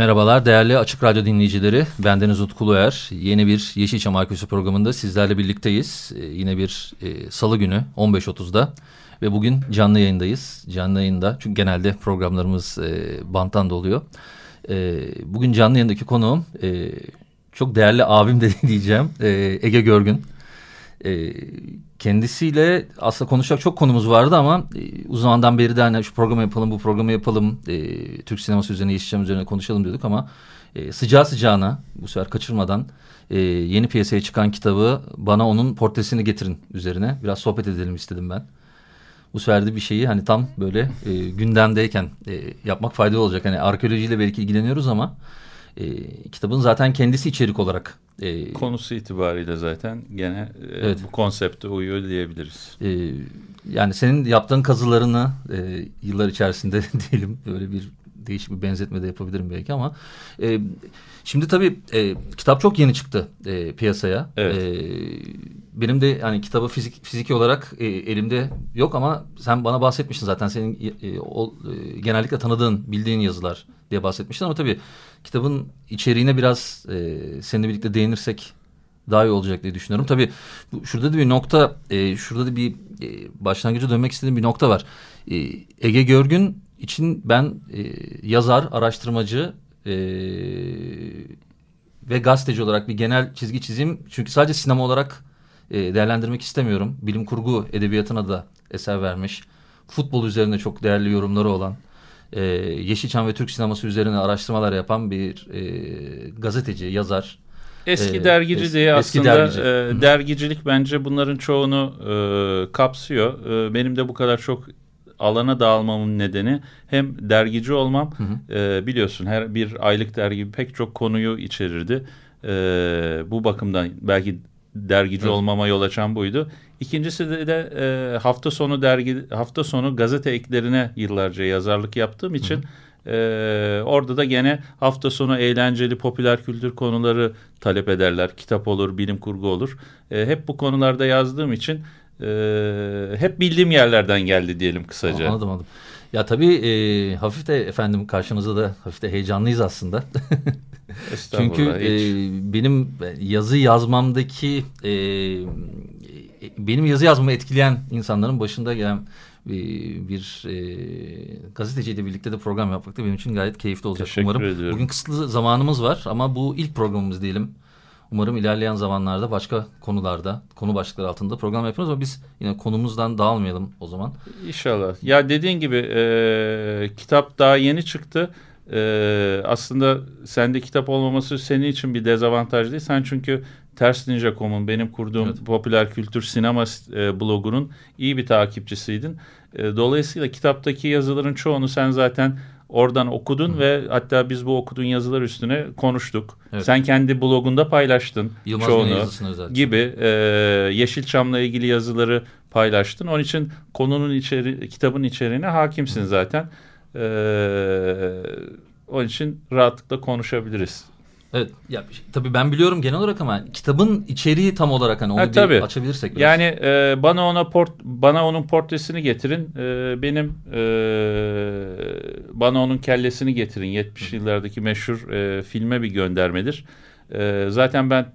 Merhabalar değerli Açık Radyo dinleyicileri. Bendeniz Utku Uluer. Yeni bir Yeşilçam Arkeolojisi programında sizlerle birlikteyiz. Ee, yine bir e, salı günü 15.30'da ve bugün canlı yayındayız. Canlı yayında çünkü genelde programlarımız e, banttan da oluyor. E, bugün canlı yayındaki konuğum e, çok değerli abim de diyeceğim e, Ege Görgün. E, kendisiyle aslında konuşacak çok konumuz vardı ama e, uzun zamandan beri de hani şu programı yapalım bu programı yapalım e, Türk sineması üzerine Yeşilçam üzerine konuşalım diyorduk ama e, sıcağı sıcağına bu sefer kaçırmadan e, yeni piyasaya çıkan kitabı bana onun portresini getirin üzerine biraz sohbet edelim istedim ben. Bu sefer de bir şeyi hani tam böyle e, gündemdeyken e, yapmak faydalı olacak. Hani arkeolojiyle belki ilgileniyoruz ama e, kitabın zaten kendisi içerik olarak e, konusu itibariyle zaten gene e, evet. bu konsepte uyuyor diyebiliriz. E, yani senin yaptığın kazılarını e, yıllar içerisinde diyelim böyle bir değişik bir benzetme de yapabilirim belki ama e, şimdi tabii e, kitap çok yeni çıktı e, piyasaya. Evet. E, benim de hani kitabı fizik fiziki olarak e, elimde yok ama sen bana bahsetmiştin zaten senin e, o, e, genellikle tanıdığın bildiğin yazılar diye bahsetmiştin ama tabii kitabın içeriğine biraz e, seninle birlikte değinirsek daha iyi olacak diye düşünüyorum. Tabii bu, şurada da bir nokta, e, şurada da bir e, başlangıca dönmek istediğim bir nokta var. E, Ege Görgün için ben e, yazar, araştırmacı e, ve gazeteci olarak bir genel çizgi çizeyim. Çünkü sadece sinema olarak e, değerlendirmek istemiyorum. Bilim kurgu edebiyatına da eser vermiş. Futbol üzerine çok değerli yorumları olan e, Yeşilçam ve Türk sineması üzerine araştırmalar yapan bir e, gazeteci, yazar. Eski e, dergici es, diye aslında dergici. E, dergicilik bence bunların çoğunu e, kapsıyor. E, benim de bu kadar çok alana dağılmamın nedeni hem dergici olmam hı hı. E, biliyorsun her bir aylık dergi pek çok konuyu içerirdi. E, bu bakımdan belki dergici evet. olmama yol açan buydu. İkincisi de, de e, hafta sonu dergi hafta sonu gazete eklerine yıllarca yazarlık yaptığım için e, orada da gene hafta sonu eğlenceli popüler kültür konuları talep ederler. Kitap olur, bilim kurgu olur. E, hep bu konularda yazdığım için e, hep bildiğim yerlerden geldi diyelim kısaca. Anladım anladım. Ya tabii e, hafif de efendim karşınızda da hafif de heyecanlıyız aslında. Çünkü e, benim yazı yazmamdaki e, benim yazı yazmamı etkileyen insanların başında gelen e, bir e, gazeteciyle birlikte de program yapmak da benim için gayet keyifli olacak Teşekkür umarım. Ediyorum. Bugün kısıtlı zamanımız var ama bu ilk programımız diyelim. Umarım ilerleyen zamanlarda başka konularda, konu başlıkları altında program yapıyoruz ama biz yine konumuzdan dağılmayalım o zaman. İnşallah. Ya dediğin gibi e, kitap daha yeni çıktı. E, aslında sende kitap olmaması senin için bir dezavantaj değil. Sen çünkü Ters Ninja.com'un benim kurduğum evet. popüler kültür sinema e, blogunun iyi bir takipçisiydin. E, dolayısıyla kitaptaki yazıların çoğunu sen zaten oradan okudun Hı. ve hatta biz bu okuduğun yazılar üstüne konuştuk. Evet. Sen kendi blogunda paylaştın Yılmaz çoğunu gibi e, Yeşilçam'la ilgili yazıları paylaştın. Onun için konunun içeri kitabın içeriğine hakimsin Hı. zaten. E, onun için rahatlıkla konuşabiliriz. Evet ya tabii ben biliyorum genel olarak ama kitabın içeriği tam olarak hani onu ha, tabii. açabilirsek biraz. Yani e, bana ona port bana onun portresini getirin. E, benim e, bana onun kellesini getirin. 70 yıllardaki meşhur e, filme bir göndermedir. E, zaten ben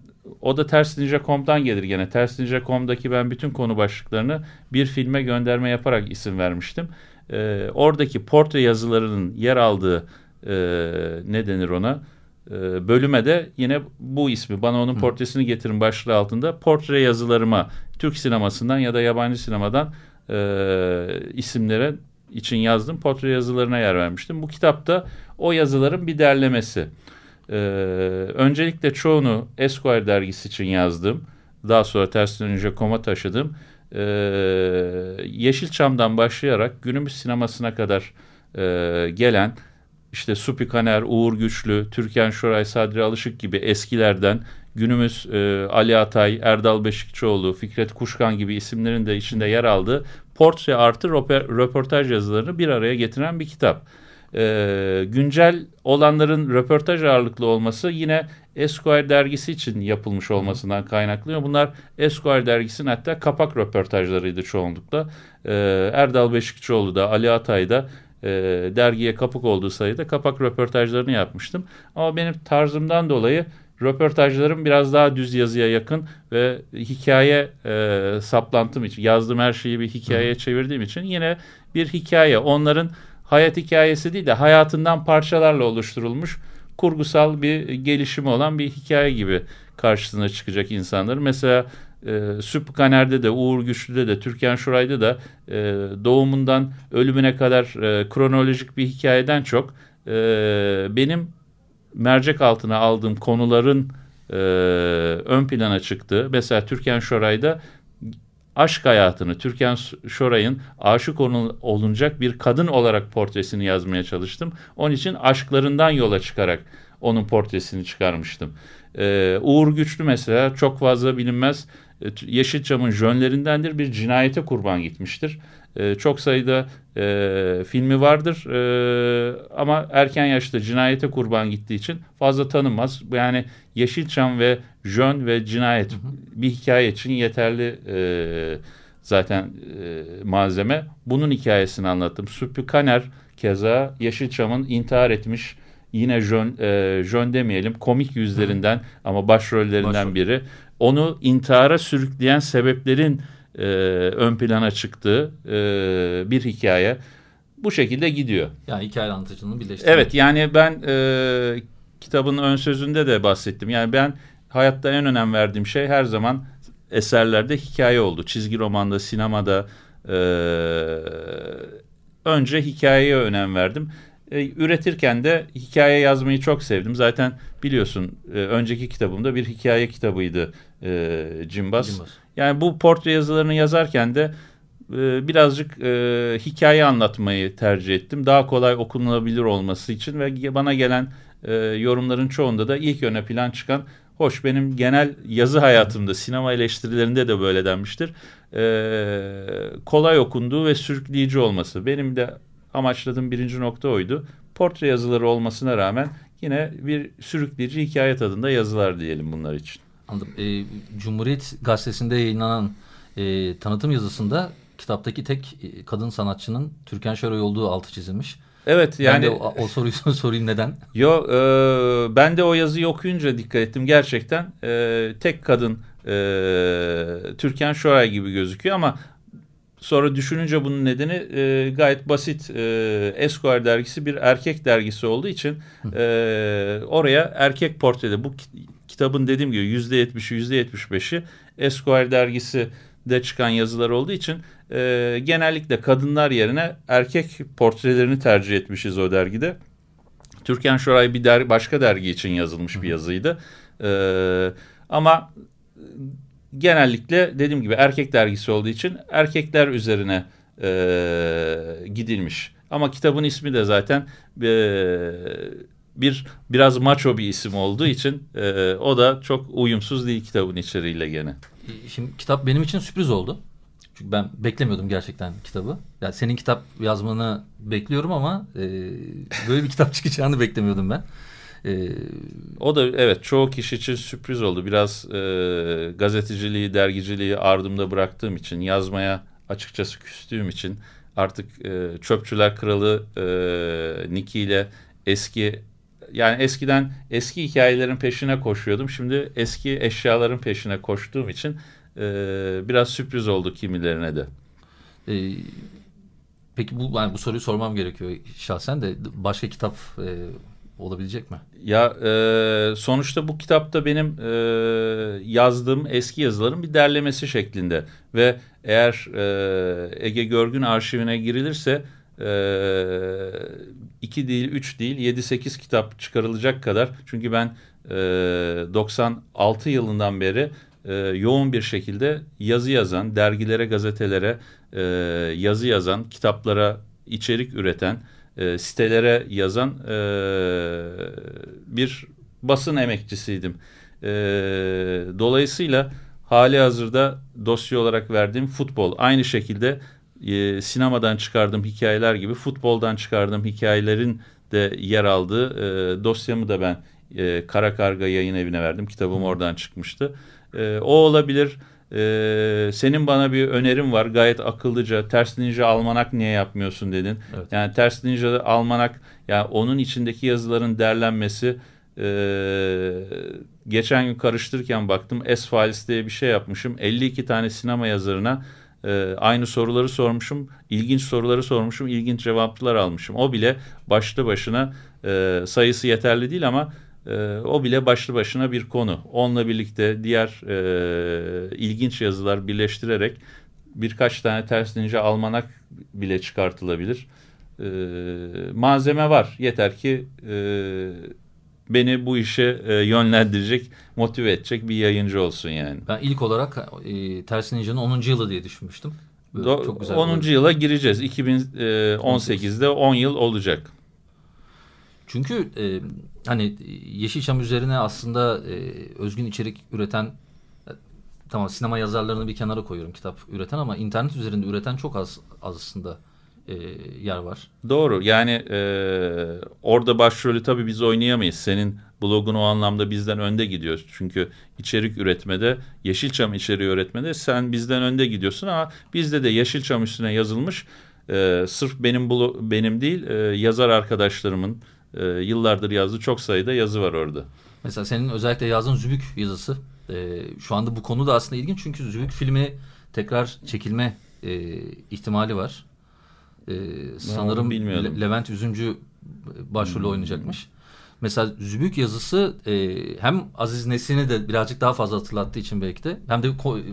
o da tersninja.com'dan gelir gene. Tersninja.com'daki ben bütün konu başlıklarını bir filme gönderme yaparak isim vermiştim. E, oradaki portre yazılarının yer aldığı e, ne denir ona? Ee, bölüme de yine bu ismi bana onun portresini getirin başlığı altında portre yazılarıma Türk sinemasından ya da yabancı sinemadan e, isimlere için yazdım portre yazılarına yer vermiştim. Bu kitapta o yazıların bir derlemesi. E, öncelikle çoğunu Esquire dergisi için yazdım. daha sonra ters dönünce koma taşıdım. E, Yeşilçam'dan başlayarak günümüz sinemasına kadar e, gelen işte Supi Kaner, Uğur Güçlü, Türkan Şoray, Sadri Alışık gibi eskilerden günümüz e, Ali Atay, Erdal Beşikçioğlu, Fikret Kuşkan gibi isimlerin de içinde yer aldığı portre artı röportaj yazılarını bir araya getiren bir kitap. E, güncel olanların röportaj ağırlıklı olması yine Esquire dergisi için yapılmış olmasından kaynaklanıyor. Bunlar Esquire dergisinin hatta kapak röportajlarıydı çoğunlukla. E, Erdal Beşikçioğlu da Ali Atay da e, dergiye kapak olduğu sayıda kapak röportajlarını yapmıştım. Ama benim tarzımdan dolayı röportajlarım biraz daha düz yazıya yakın ve hikaye e, saplantım için yazdığım her şeyi bir hikayeye çevirdiğim için yine bir hikaye onların hayat hikayesi değil de hayatından parçalarla oluşturulmuş kurgusal bir gelişimi olan bir hikaye gibi karşısına çıkacak insanların. Mesela e, Süpkaner'de de, Uğur Güçlü'de de, Türkan Şuray'da da e, doğumundan ölümüne kadar e, kronolojik bir hikayeden çok e, benim mercek altına aldığım konuların e, ön plana çıktığı. Mesela Türkan Şoray'da aşk hayatını, Türkan Şoray'ın aşık olunacak bir kadın olarak portresini yazmaya çalıştım. Onun için aşklarından yola çıkarak onun portresini çıkarmıştım. Ee, Uğur Güçlü mesela çok fazla bilinmez e, Yeşilçam'ın jönlerindendir bir cinayete kurban gitmiştir. E, çok sayıda e, filmi vardır e, ama erken yaşta cinayete kurban gittiği için fazla tanınmaz. Yani Yeşilçam ve jön ve cinayet hı hı. bir hikaye için yeterli e, zaten e, malzeme. Bunun hikayesini anlattım. Süpü Kaner keza Yeşilçam'ın intihar etmiş yine jön, e, jön demeyelim komik yüzlerinden hı. ama başrollerinden Başrol. biri onu intihara sürükleyen sebeplerin e, ön plana çıktığı e, bir hikaye. Bu şekilde gidiyor. Yani hikaye anlatıcılığını birleştirmek. Evet yani ben e, kitabın ön sözünde de bahsettim. Yani ben hayatta en önem verdiğim şey her zaman eserlerde hikaye oldu. Çizgi romanda, sinemada e, önce hikayeye önem verdim. E, üretirken de hikaye yazmayı çok sevdim. Zaten biliyorsun e, önceki kitabımda bir hikaye kitabıydı e, Cimbas. Cimbas. Yani bu portre yazılarını yazarken de e, birazcık e, hikaye anlatmayı tercih ettim. Daha kolay okunabilir olması için ve bana gelen e, yorumların çoğunda da ilk öne plan çıkan Hoş benim genel yazı hayatımda sinema eleştirilerinde de böyle denmiştir. Ee, kolay okunduğu ve sürükleyici olması. Benim de amaçladığım birinci nokta oydu. Portre yazıları olmasına rağmen yine bir sürükleyici hikaye tadında yazılar diyelim bunlar için. Anladım. E, Cumhuriyet Gazetesi'nde yayınlanan e, tanıtım yazısında kitaptaki tek e, kadın sanatçının Türkan Şoray olduğu altı çizilmiş. Evet yani. Ben de o, o soruyu sorayım neden? Yo e, ben de o yazıyı okuyunca dikkat ettim gerçekten e, tek kadın e, Türkan Şoray gibi gözüküyor ama Sonra düşününce bunun nedeni e, gayet basit. E, Esquire dergisi bir erkek dergisi olduğu için e, oraya erkek portrede bu kitabın dediğim gibi yüzde yetmişi yüzde yetmiş beşi Esquire dergisi de çıkan yazılar olduğu için e, genellikle kadınlar yerine erkek portrelerini tercih etmişiz o dergide. Türkan Şoray bir der, başka dergi için yazılmış bir yazıydı. E, ama genellikle dediğim gibi erkek dergisi olduğu için erkekler üzerine e, gidilmiş. Ama kitabın ismi de zaten e, bir biraz maço bir isim olduğu için e, o da çok uyumsuz değil kitabın içeriğiyle gene. Şimdi kitap benim için sürpriz oldu. Çünkü ben beklemiyordum gerçekten kitabı. Yani senin kitap yazmanı bekliyorum ama e, böyle bir kitap çıkacağını beklemiyordum ben. Ee, o da evet çoğu kişi için sürpriz oldu. Biraz e, gazeteciliği, dergiciliği ardımda bıraktığım için, yazmaya açıkçası küstüğüm için artık e, Çöpçüler Kralı e, Niki ile eski yani eskiden eski hikayelerin peşine koşuyordum. Şimdi eski eşyaların peşine koştuğum için e, biraz sürpriz oldu kimilerine de. Ee, peki bu yani bu soruyu sormam gerekiyor şahsen de başka kitap e, olabilecek mi? Ya e, sonuçta bu kitapta benim e, yazdığım eski yazıların bir derlemesi şeklinde ve eğer e, Ege Görgün arşivine girilirse e, iki değil, üç değil, yedi sekiz kitap çıkarılacak kadar. Çünkü ben e, 96 yılından beri e, yoğun bir şekilde yazı yazan, dergilere, gazetelere e, yazı yazan, kitaplara içerik üreten, e, sitelere yazan e, bir basın emekçisiydim. E, dolayısıyla hali hazırda dosya olarak verdiğim futbol aynı şekilde e, sinemadan çıkardığım hikayeler gibi futboldan çıkardığım hikayelerin de yer aldığı e, dosyamı da ben e, Kara Karga yayın evine verdim. Kitabım oradan çıkmıştı. E, o olabilir. E, senin bana bir önerim var. Gayet akıllıca. Ters Ninja Almanak niye yapmıyorsun dedin. Evet. Yani Ters Ninja Almanak yani onun içindeki yazıların derlenmesi e, geçen gün karıştırırken baktım S-Files diye bir şey yapmışım. 52 tane sinema yazarına e, aynı soruları sormuşum. ilginç soruları sormuşum. ilginç cevaplar almışım. O bile başlı başına e, sayısı yeterli değil ama e, o bile başlı başına bir konu. Onunla birlikte diğer e, ilginç yazılar birleştirerek birkaç tane ters ninja almanak bile çıkartılabilir. E, malzeme var. Yeter ki e, beni bu işe e, yönlendirecek, motive edecek bir yayıncı olsun yani. Ben ilk olarak e, Ters Ninja'nın 10. yılı diye düşünmüştüm. Böyle Do- çok güzel 10. bir- yıla gireceğiz. 2018'de 10 yıl olacak. Çünkü e, hani Yeşilçam üzerine aslında e, özgün içerik üreten e, tamam sinema yazarlarını bir kenara koyuyorum kitap üreten ama internet üzerinde üreten çok az aslında e, yer var. Doğru. Yani e, orada başrolü tabii biz oynayamayız. Senin blogun o anlamda bizden önde gidiyor. Çünkü içerik üretmede, Yeşilçam içeriği üretmede sen bizden önde gidiyorsun ama bizde de Yeşilçam üstüne yazılmış e, sırf benim blo- benim değil e, yazar arkadaşlarımın e, yıllardır yazdığı çok sayıda yazı var orada. Mesela senin özellikle yazdığın Zübük yazısı e, şu anda bu konu da aslında ilginç çünkü Zübük filmi tekrar çekilme e, ihtimali var. E, sanırım. Hmm. Le- Levent Üzümcü başrolü oynayacakmış. Mesela Zübük yazısı e, hem Aziz Nesin'i de birazcık daha fazla hatırlattığı için belki de hem de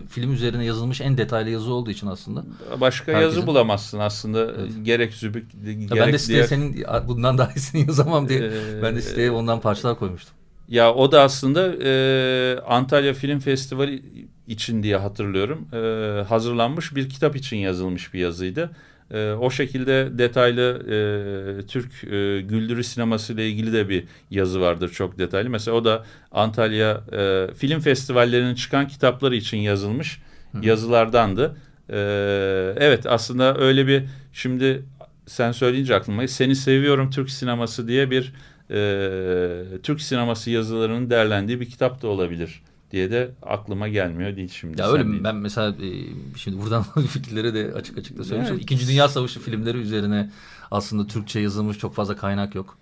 film üzerine yazılmış en detaylı yazı olduğu için aslında. Başka Herkesin- yazı bulamazsın aslında. Evet. Gerek Zübük, Ya gerek ben de siteye diğer- senin bundan daha iyisini yazamam diye Ee, ben de siteye ondan parçalar koymuştum. Ya o da aslında e, Antalya Film Festivali için diye hatırlıyorum. E, hazırlanmış bir kitap için yazılmış bir yazıydı. E, o şekilde detaylı e, Türk e, güldürü sineması ile ilgili de bir yazı vardır çok detaylı. Mesela o da Antalya e, film festivallerinin çıkan kitapları için yazılmış yazılardandı. E, evet aslında öyle bir şimdi sen söyleyince aklıma seni seviyorum Türk sineması diye bir e, Türk sineması yazılarının derlendiği bir kitap da olabilir diye de aklıma gelmiyor değil şimdi. Ya öyle deyince. Ben mesela e, şimdi buradan fikirleri de açık açık da söyleyeyim. Evet. İkinci Dünya Savaşı filmleri üzerine aslında Türkçe yazılmış çok fazla kaynak yok.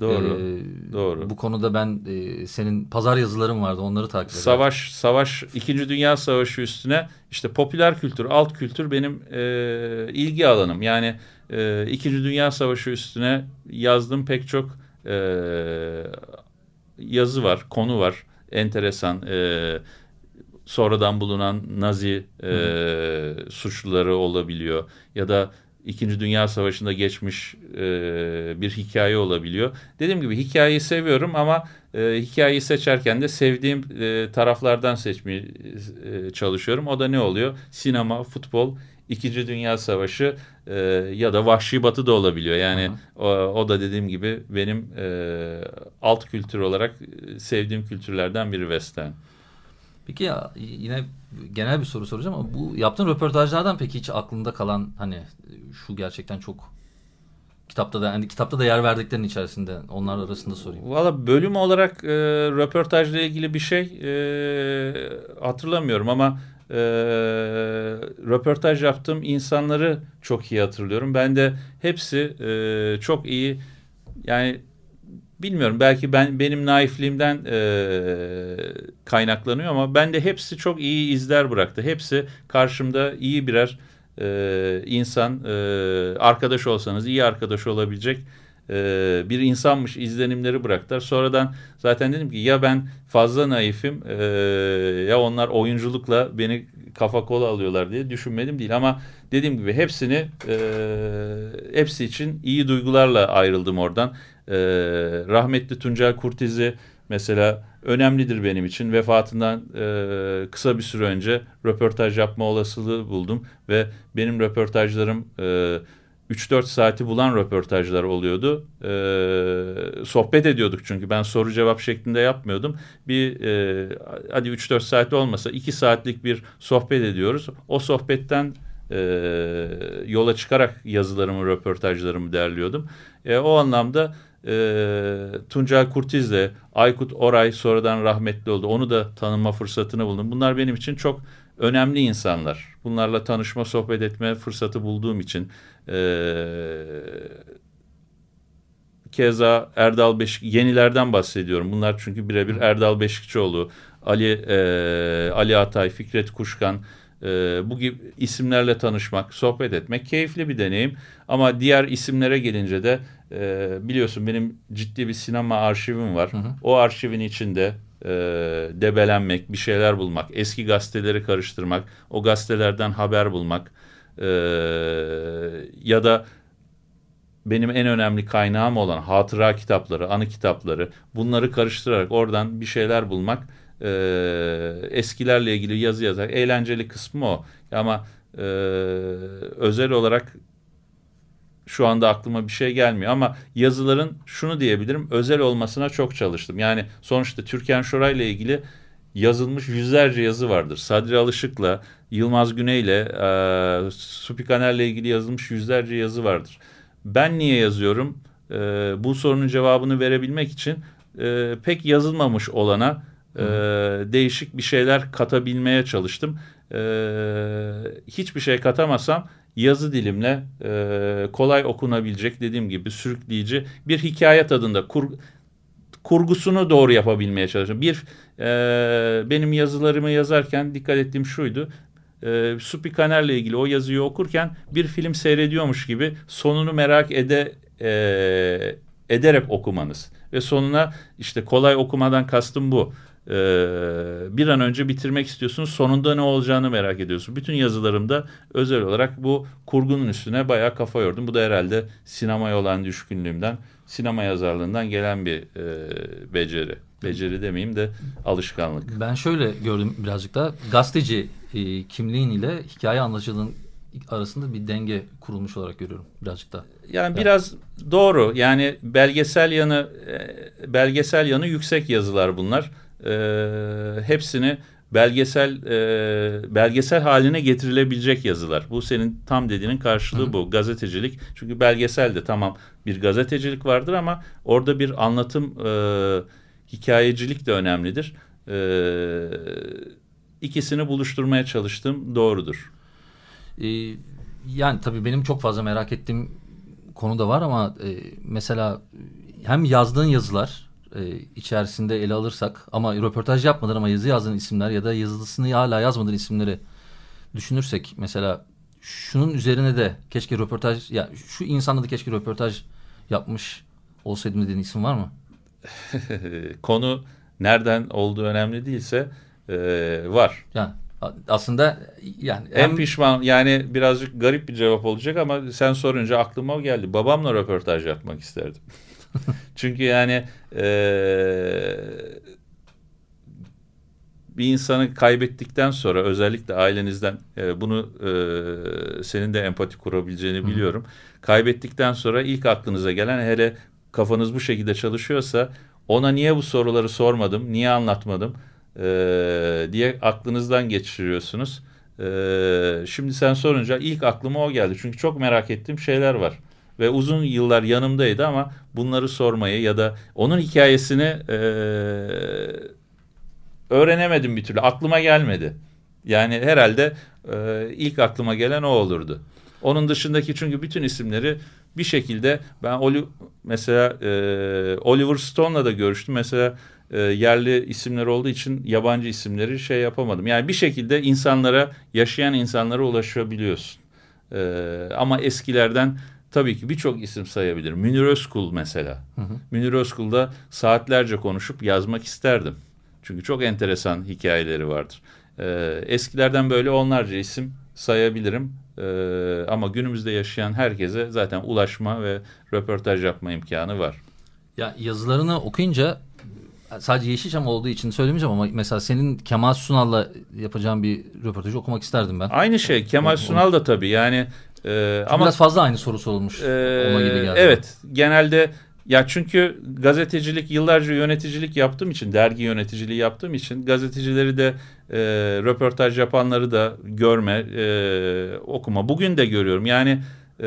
Doğru. Ee, doğru. Bu konuda ben e, senin pazar yazıların vardı onları takip ediyorum. Savaş, savaş, İkinci Dünya Savaşı üstüne işte popüler kültür, alt kültür benim e, ilgi alanım. Yani e, İkinci Dünya Savaşı üstüne yazdığım pek çok e, yazı var, konu var. Enteresan. E, sonradan bulunan Nazi e, suçluları olabiliyor. Ya da İkinci Dünya Savaşı'nda geçmiş e, bir hikaye olabiliyor. Dediğim gibi hikayeyi seviyorum ama e, hikayeyi seçerken de sevdiğim e, taraflardan seçmeye e, çalışıyorum. O da ne oluyor? Sinema, futbol, İkinci Dünya Savaşı e, ya da Vahşi Batı da olabiliyor. Yani o, o da dediğim gibi benim e, alt kültür olarak e, sevdiğim kültürlerden biri Western. Peki ya yine genel bir soru soracağım ama bu yaptığın röportajlardan peki hiç aklında kalan hani şu gerçekten çok kitapta da hani kitapta da yer verdiklerin içerisinde onlar arasında sorayım. Valla bölüm olarak e, röportajla ilgili bir şey e, hatırlamıyorum ama e, röportaj yaptığım insanları çok iyi hatırlıyorum. Ben de hepsi e, çok iyi yani bilmiyorum belki ben benim naifliğimden e, kaynaklanıyor ama ben de hepsi çok iyi izler bıraktı. Hepsi karşımda iyi birer e, insan e, arkadaş olsanız iyi arkadaş olabilecek e, bir insanmış izlenimleri bıraktılar. Sonradan zaten dedim ki ya ben fazla naifim e, ya onlar oyunculukla beni kafa kola alıyorlar diye düşünmedim değil ama dediğim gibi hepsini e, hepsi için iyi duygularla ayrıldım oradan. E, rahmetli Tuncel Kurtiz'i mesela önemlidir benim için. Vefatından e, kısa bir süre önce röportaj yapma olasılığı buldum ve benim röportajlarım e, 3-4 saati bulan röportajlar oluyordu. E, sohbet ediyorduk çünkü ben soru cevap şeklinde yapmıyordum. Bir e, hadi 3-4 saat olmasa 2 saatlik bir sohbet ediyoruz. O sohbetten e, yola çıkarak yazılarımı, röportajlarımı derliyordum. E, o anlamda e, Tuncay Kurtiz'le Aykut Oray sonradan rahmetli oldu. Onu da tanıma fırsatını buldum. Bunlar benim için çok önemli insanlar. Bunlarla tanışma, sohbet etme fırsatı bulduğum için e, keza Erdal Beşik yenilerden bahsediyorum. Bunlar çünkü birebir Erdal Beşikçioğlu, Ali e, Ali Atay, Fikret Kuşkan e, bu gibi isimlerle tanışmak, sohbet etmek keyifli bir deneyim. Ama diğer isimlere gelince de e, biliyorsun benim ciddi bir sinema arşivim var. Hı hı. O arşivin içinde e, debelenmek, bir şeyler bulmak, eski gazeteleri karıştırmak, o gazetelerden haber bulmak e, ya da benim en önemli kaynağım olan hatıra kitapları, anı kitapları bunları karıştırarak oradan bir şeyler bulmak e, eskilerle ilgili yazı yazar. Eğlenceli kısmı o. Ama e, özel olarak şu anda aklıma bir şey gelmiyor ama yazıların şunu diyebilirim özel olmasına çok çalıştım. Yani sonuçta Türkan Şoray ile ilgili yazılmış yüzlerce yazı vardır. Sadri Alışık'la, Yılmaz Güney'le, e, Supikaner'le ilgili yazılmış yüzlerce yazı vardır. Ben niye yazıyorum? E, bu sorunun cevabını verebilmek için e, pek yazılmamış olana e, değişik bir şeyler katabilmeye çalıştım. E, hiçbir şey katamazsam yazı dilimle e, kolay okunabilecek dediğim gibi sürükleyici bir hikaye tadında kur, kurgusunu doğru yapabilmeye çalışıyorum. Bir e, benim yazılarımı yazarken dikkat ettiğim şuydu. E, Supikaner'le ilgili o yazıyı okurken bir film seyrediyormuş gibi sonunu merak ede e, ederek okumanız ve sonuna işte kolay okumadan kastım bu e, bir an önce bitirmek istiyorsunuz. Sonunda ne olacağını merak ediyorsun. Bütün yazılarımda özel olarak bu kurgunun üstüne bayağı kafa yordum. Bu da herhalde sinemaya olan düşkünlüğümden, sinema yazarlığından gelen bir e, beceri. Beceri demeyeyim de alışkanlık. Ben şöyle gördüm birazcık da gazeteci e, kimliğin ile hikaye anlatıcılığın arasında bir denge kurulmuş olarak görüyorum birazcık da. Yani evet. biraz doğru. Yani belgesel yanı e, belgesel yanı yüksek yazılar bunlar e, hepsini belgesel e, belgesel haline getirilebilecek yazılar. Bu senin tam dediğinin karşılığı Hı. bu gazetecilik. Çünkü belgeselde tamam bir gazetecilik vardır ama orada bir anlatım e, hikayecilik de önemlidir. E, ikisini buluşturmaya çalıştım doğrudur. E, yani tabii benim çok fazla merak ettiğim konu da var ama e, mesela hem yazdığın yazılar e, içerisinde ele alırsak ama röportaj yapmadan ama yazı yazdığın isimler ya da yazılısını hala yazmadığın isimleri düşünürsek mesela şunun üzerine de keşke röportaj ya şu insanda da keşke röportaj yapmış olsaydım dediğin isim var mı? Konu nereden olduğu önemli değilse e, var. Yani aslında yani en hem... pişman yani birazcık garip bir cevap olacak ama sen sorunca aklıma geldi. Babamla röportaj yapmak isterdim. Çünkü yani e, bir insanı kaybettikten sonra özellikle ailenizden e, bunu e, senin de empati kurabileceğini biliyorum. Hı. Kaybettikten sonra ilk aklınıza gelen hele kafanız bu şekilde çalışıyorsa ona niye bu soruları sormadım, niye anlatmadım e, diye aklınızdan geçiriyorsunuz. E, şimdi sen sorunca ilk aklıma o geldi. Çünkü çok merak ettiğim şeyler var ve uzun yıllar yanımdaydı ama bunları sormayı ya da onun hikayesini e, öğrenemedim bir türlü. Aklıma gelmedi. Yani herhalde e, ilk aklıma gelen o olurdu. Onun dışındaki çünkü bütün isimleri bir şekilde ben Oli, mesela e, Oliver Stone'la da görüştüm. Mesela e, yerli isimler olduğu için yabancı isimleri şey yapamadım. Yani bir şekilde insanlara, yaşayan insanlara ulaşabiliyorsun. E, ama eskilerden tabii ki birçok isim sayabilirim. Münir Özkul mesela. Hı hı. Münir Özkul'da saatlerce konuşup yazmak isterdim. Çünkü çok enteresan hikayeleri vardır. Ee, eskilerden böyle onlarca isim sayabilirim. Ee, ama günümüzde yaşayan herkese zaten ulaşma ve röportaj yapma imkanı var. Ya yazılarını okuyunca sadece Yeşilçam olduğu için söylemeyeceğim ama mesela senin Kemal Sunal'la yapacağın bir röportajı okumak isterdim ben. Aynı şey Kemal Sunal da tabii yani e, ama biraz fazla aynı soru sorulmuş. E, ona gibi geldi. Evet genelde ya çünkü gazetecilik yıllarca yöneticilik yaptığım için dergi yöneticiliği yaptığım için gazetecileri de e, röportaj yapanları da görme e, okuma bugün de görüyorum yani e,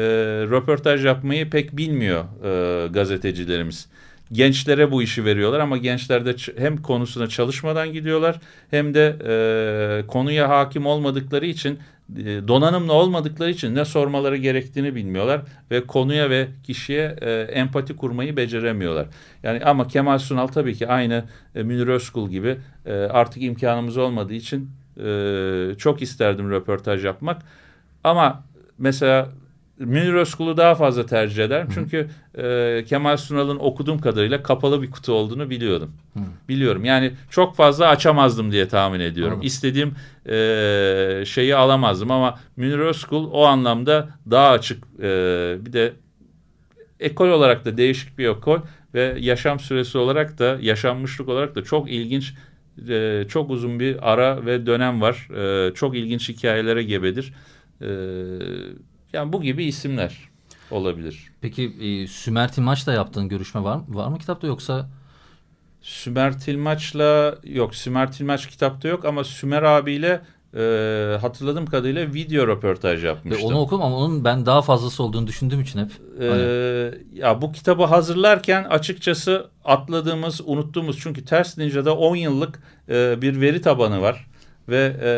röportaj yapmayı pek bilmiyor e, gazetecilerimiz gençlere bu işi veriyorlar ama gençler de hem konusuna çalışmadan gidiyorlar hem de e, konuya hakim olmadıkları için donanımlı olmadıkları için ne sormaları gerektiğini bilmiyorlar ve konuya ve kişiye e, empati kurmayı beceremiyorlar. Yani ama Kemal Sunal tabii ki aynı e, Münir Özkul gibi e, artık imkanımız olmadığı için e, çok isterdim röportaj yapmak. Ama mesela Münir Özkul'u daha fazla tercih ederim. Hı. Çünkü e, Kemal Sunal'ın okuduğum kadarıyla kapalı bir kutu olduğunu biliyordum. Hı. Biliyorum. Yani çok fazla açamazdım diye tahmin ediyorum. Anladım. İstediğim e, şeyi alamazdım ama Münir Özkul o anlamda daha açık. E, bir de ekol olarak da değişik bir ekol ve yaşam süresi olarak da yaşanmışlık olarak da çok ilginç e, çok uzun bir ara ve dönem var. E, çok ilginç hikayelere gebedir. E, yani bu gibi isimler olabilir. Peki e, Sümer Tilmaç'la yaptığın görüşme var mı? Var mı kitapta yoksa? Sümer Tilmaç'la yok. Sümer Tilmaç kitapta yok ama Sümer abiyle e, hatırladığım kadarıyla video röportaj yapmıştım. Onu okudum ama onun ben daha fazlası olduğunu düşündüğüm için hep. E, hani... ya bu kitabı hazırlarken açıkçası atladığımız, unuttuğumuz çünkü Ters Ninja'da 10 yıllık e, bir veri tabanı var ve e,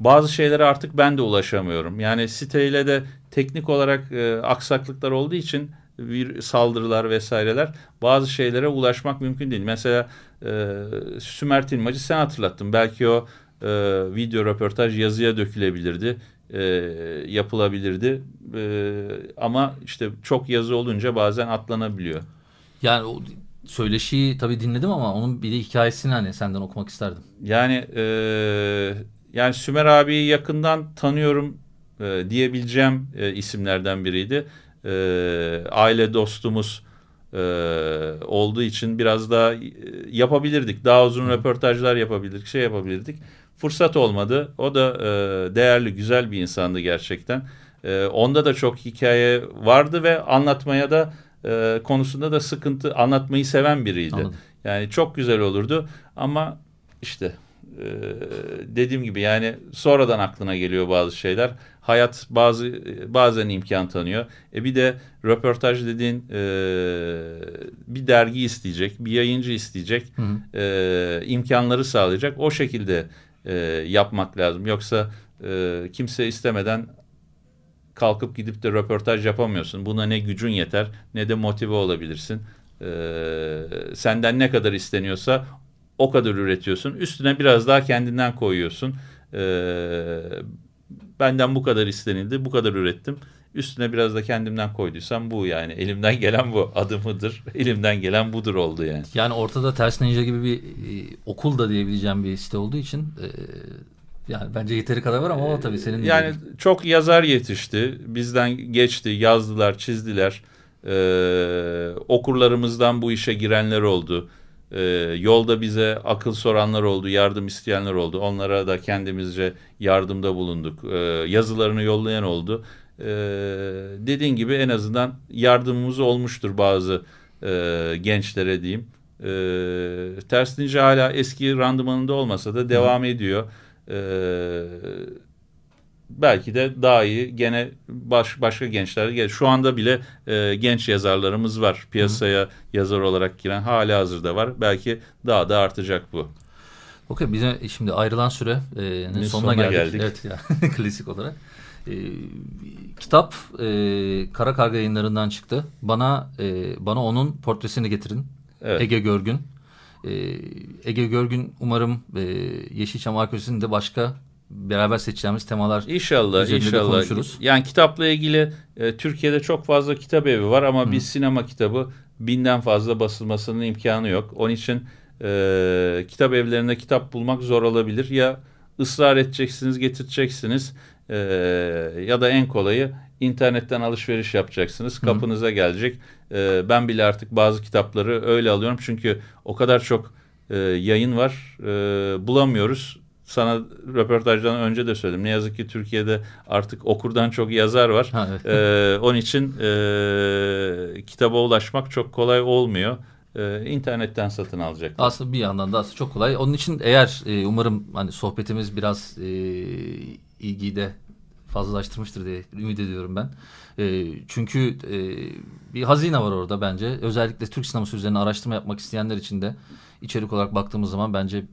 bazı şeylere artık ben de ulaşamıyorum. Yani siteyle de teknik olarak e, aksaklıklar olduğu için bir saldırılar vesaireler bazı şeylere ulaşmak mümkün değil. Mesela e, Sümer Tilmacı sen hatırlattın. Belki o e, video röportaj yazıya dökülebilirdi, e, yapılabilirdi. E, ama işte çok yazı olunca bazen atlanabiliyor. Yani söyleşiyi tabii dinledim ama onun bir de hikayesini hani senden okumak isterdim. Yani e, yani Sümer abiyi yakından tanıyorum e, diyebileceğim e, isimlerden biriydi. E, aile dostumuz e, olduğu için biraz daha e, yapabilirdik. Daha uzun Hı. röportajlar yapabilirdik, şey yapabilirdik. Fırsat olmadı. O da e, değerli, güzel bir insandı gerçekten. E, onda da çok hikaye vardı ve anlatmaya da e, konusunda da sıkıntı anlatmayı seven biriydi. Anladım. Yani çok güzel olurdu ama işte e, dediğim gibi yani sonradan aklına geliyor bazı şeyler. Hayat bazı bazen imkan tanıyor. E bir de röportaj dediğin e, bir dergi isteyecek, bir yayıncı isteyecek, hı hı. E, imkanları sağlayacak. O şekilde e, yapmak lazım. Yoksa e, kimse istemeden kalkıp gidip de röportaj yapamıyorsun. Buna ne gücün yeter ne de motive olabilirsin. Ee, senden ne kadar isteniyorsa o kadar üretiyorsun. Üstüne biraz daha kendinden koyuyorsun. Ee, benden bu kadar istenildi, bu kadar ürettim. Üstüne biraz da kendimden koyduysam bu yani. Elimden gelen bu. Adımıdır. Elimden gelen budur oldu yani. Yani ortada Ters Ninja gibi bir e, okul da diyebileceğim bir site olduğu için e, yani bence yeteri kadar var ama o tabii senin... Yani değil. çok yazar yetişti. Bizden geçti, yazdılar, çizdiler. Ee, okurlarımızdan bu işe girenler oldu. Ee, yolda bize akıl soranlar oldu, yardım isteyenler oldu. Onlara da kendimizce yardımda bulunduk. Ee, yazılarını yollayan oldu. Ee, dediğin gibi en azından yardımımız olmuştur bazı e, gençlere diyeyim. Ee, Ters Ninja hala eski randımanında olmasa da devam Hı. ediyor. Ee, belki de daha iyi gene baş, başka gençler şu anda bile e, genç yazarlarımız var piyasaya Hı. yazar olarak giren hala hazırda var belki daha da artacak bu. Okey bize şimdi ayrılan süre e, sonuna, sonuna geldik. geldik. Evet ya klasik olarak. E, kitap e, Kara Karga yayınlarından çıktı. Bana e, bana onun portresini getirin. Evet. Ege Görgün. E, Ege Görgün umarım e, Yeşilçam Arkeolojisi'nde başka beraber seçeceğimiz temalar İnşallah inşallah. konuşuruz. Yani kitapla ilgili e, Türkiye'de çok fazla kitap evi var ama Hı. bir sinema kitabı binden fazla basılmasının imkanı yok. Onun için e, kitap evlerinde kitap bulmak zor olabilir. Ya ısrar edeceksiniz, getireceksiniz e, ya da en kolayı internetten alışveriş yapacaksınız. Kapınıza Hı. gelecek. E, ben bile artık bazı kitapları öyle alıyorum çünkü o kadar çok e, yayın var. E, bulamıyoruz. Sana röportajdan önce de söyledim. Ne yazık ki Türkiye'de artık okurdan çok yazar var. Ha, evet. E, onun için e, kitaba ulaşmak çok kolay olmuyor. E, internetten satın alacaklar. Aslında bir yandan da aslında çok kolay. Onun için eğer e, umarım hani sohbetimiz biraz e, ilgiyi de fazlalaştırmıştır diye ümit ediyorum ben. E, çünkü e, bir hazine var orada bence. Özellikle Türk sineması üzerine araştırma yapmak isteyenler için de içerik olarak baktığımız zaman bence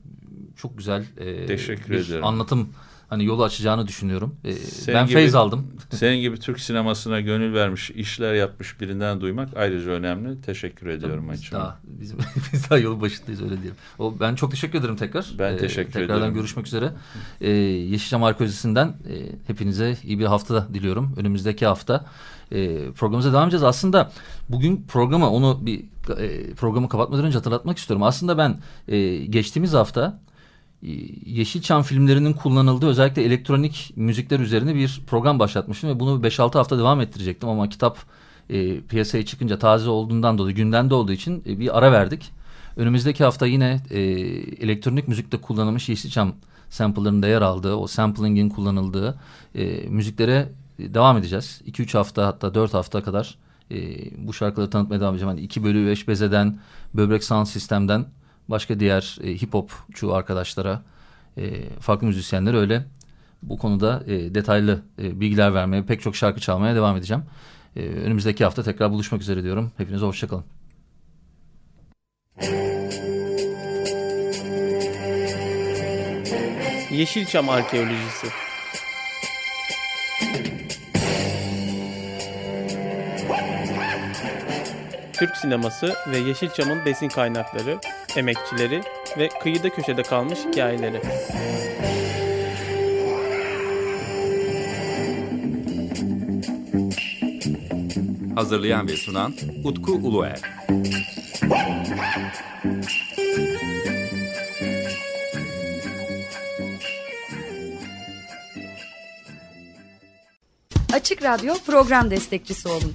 çok güzel e, Teşekkür bir ediyorum. anlatım hani yolu açacağını düşünüyorum. E, Senin ben gibi- feyz aldım. Senin gibi Türk sinemasına gönül vermiş, işler yapmış birinden duymak ayrıca önemli. Teşekkür ediyorum Biz açıma. daha, biz, biz daha yolun başındayız öyle diyelim. O, ben çok teşekkür ederim tekrar. Ben Ee, teşekkür tekrardan ederim. görüşmek üzere. Ee, Yeşilçam Arkeolojisi'nden e, hepinize iyi bir hafta diliyorum. Önümüzdeki hafta e, programımıza devam edeceğiz. Aslında bugün programa onu bir e, programı kapatmadan önce hatırlatmak istiyorum. Aslında ben e, geçtiğimiz hafta e, Yeşilçam filmlerinin kullanıldığı özellikle elektronik müzikler üzerine bir program başlatmıştım ve bunu 5-6 hafta devam ettirecektim ama kitap e, piyasaya çıkınca taze olduğundan dolayı gündemde olduğu için e, bir ara verdik. Önümüzdeki hafta yine e, elektronik müzikte kullanılmış Yeşilçam sample'larında yer aldığı, o sampling'in kullanıldığı e, müziklere devam edeceğiz. 2-3 hafta hatta 4 hafta kadar e, bu şarkıları tanıtmaya devam edeceğim. Hani 2 bölü 5 bezeden, böbrek sound sistemden başka diğer e, hip hopçu arkadaşlara, e, farklı müzisyenlere öyle bu konuda e, detaylı e, bilgiler vermeye, pek çok şarkı çalmaya devam edeceğim. E, önümüzdeki hafta tekrar buluşmak üzere diyorum. Hepinize hoşçakalın. Yeşilçam Arkeolojisi Türk sineması ve Yeşilçam'ın besin kaynakları, emekçileri ve kıyıda köşede kalmış hikayeleri. Hazırlayan ve sunan Utku Uluer. Açık Radyo program destekçisi olun.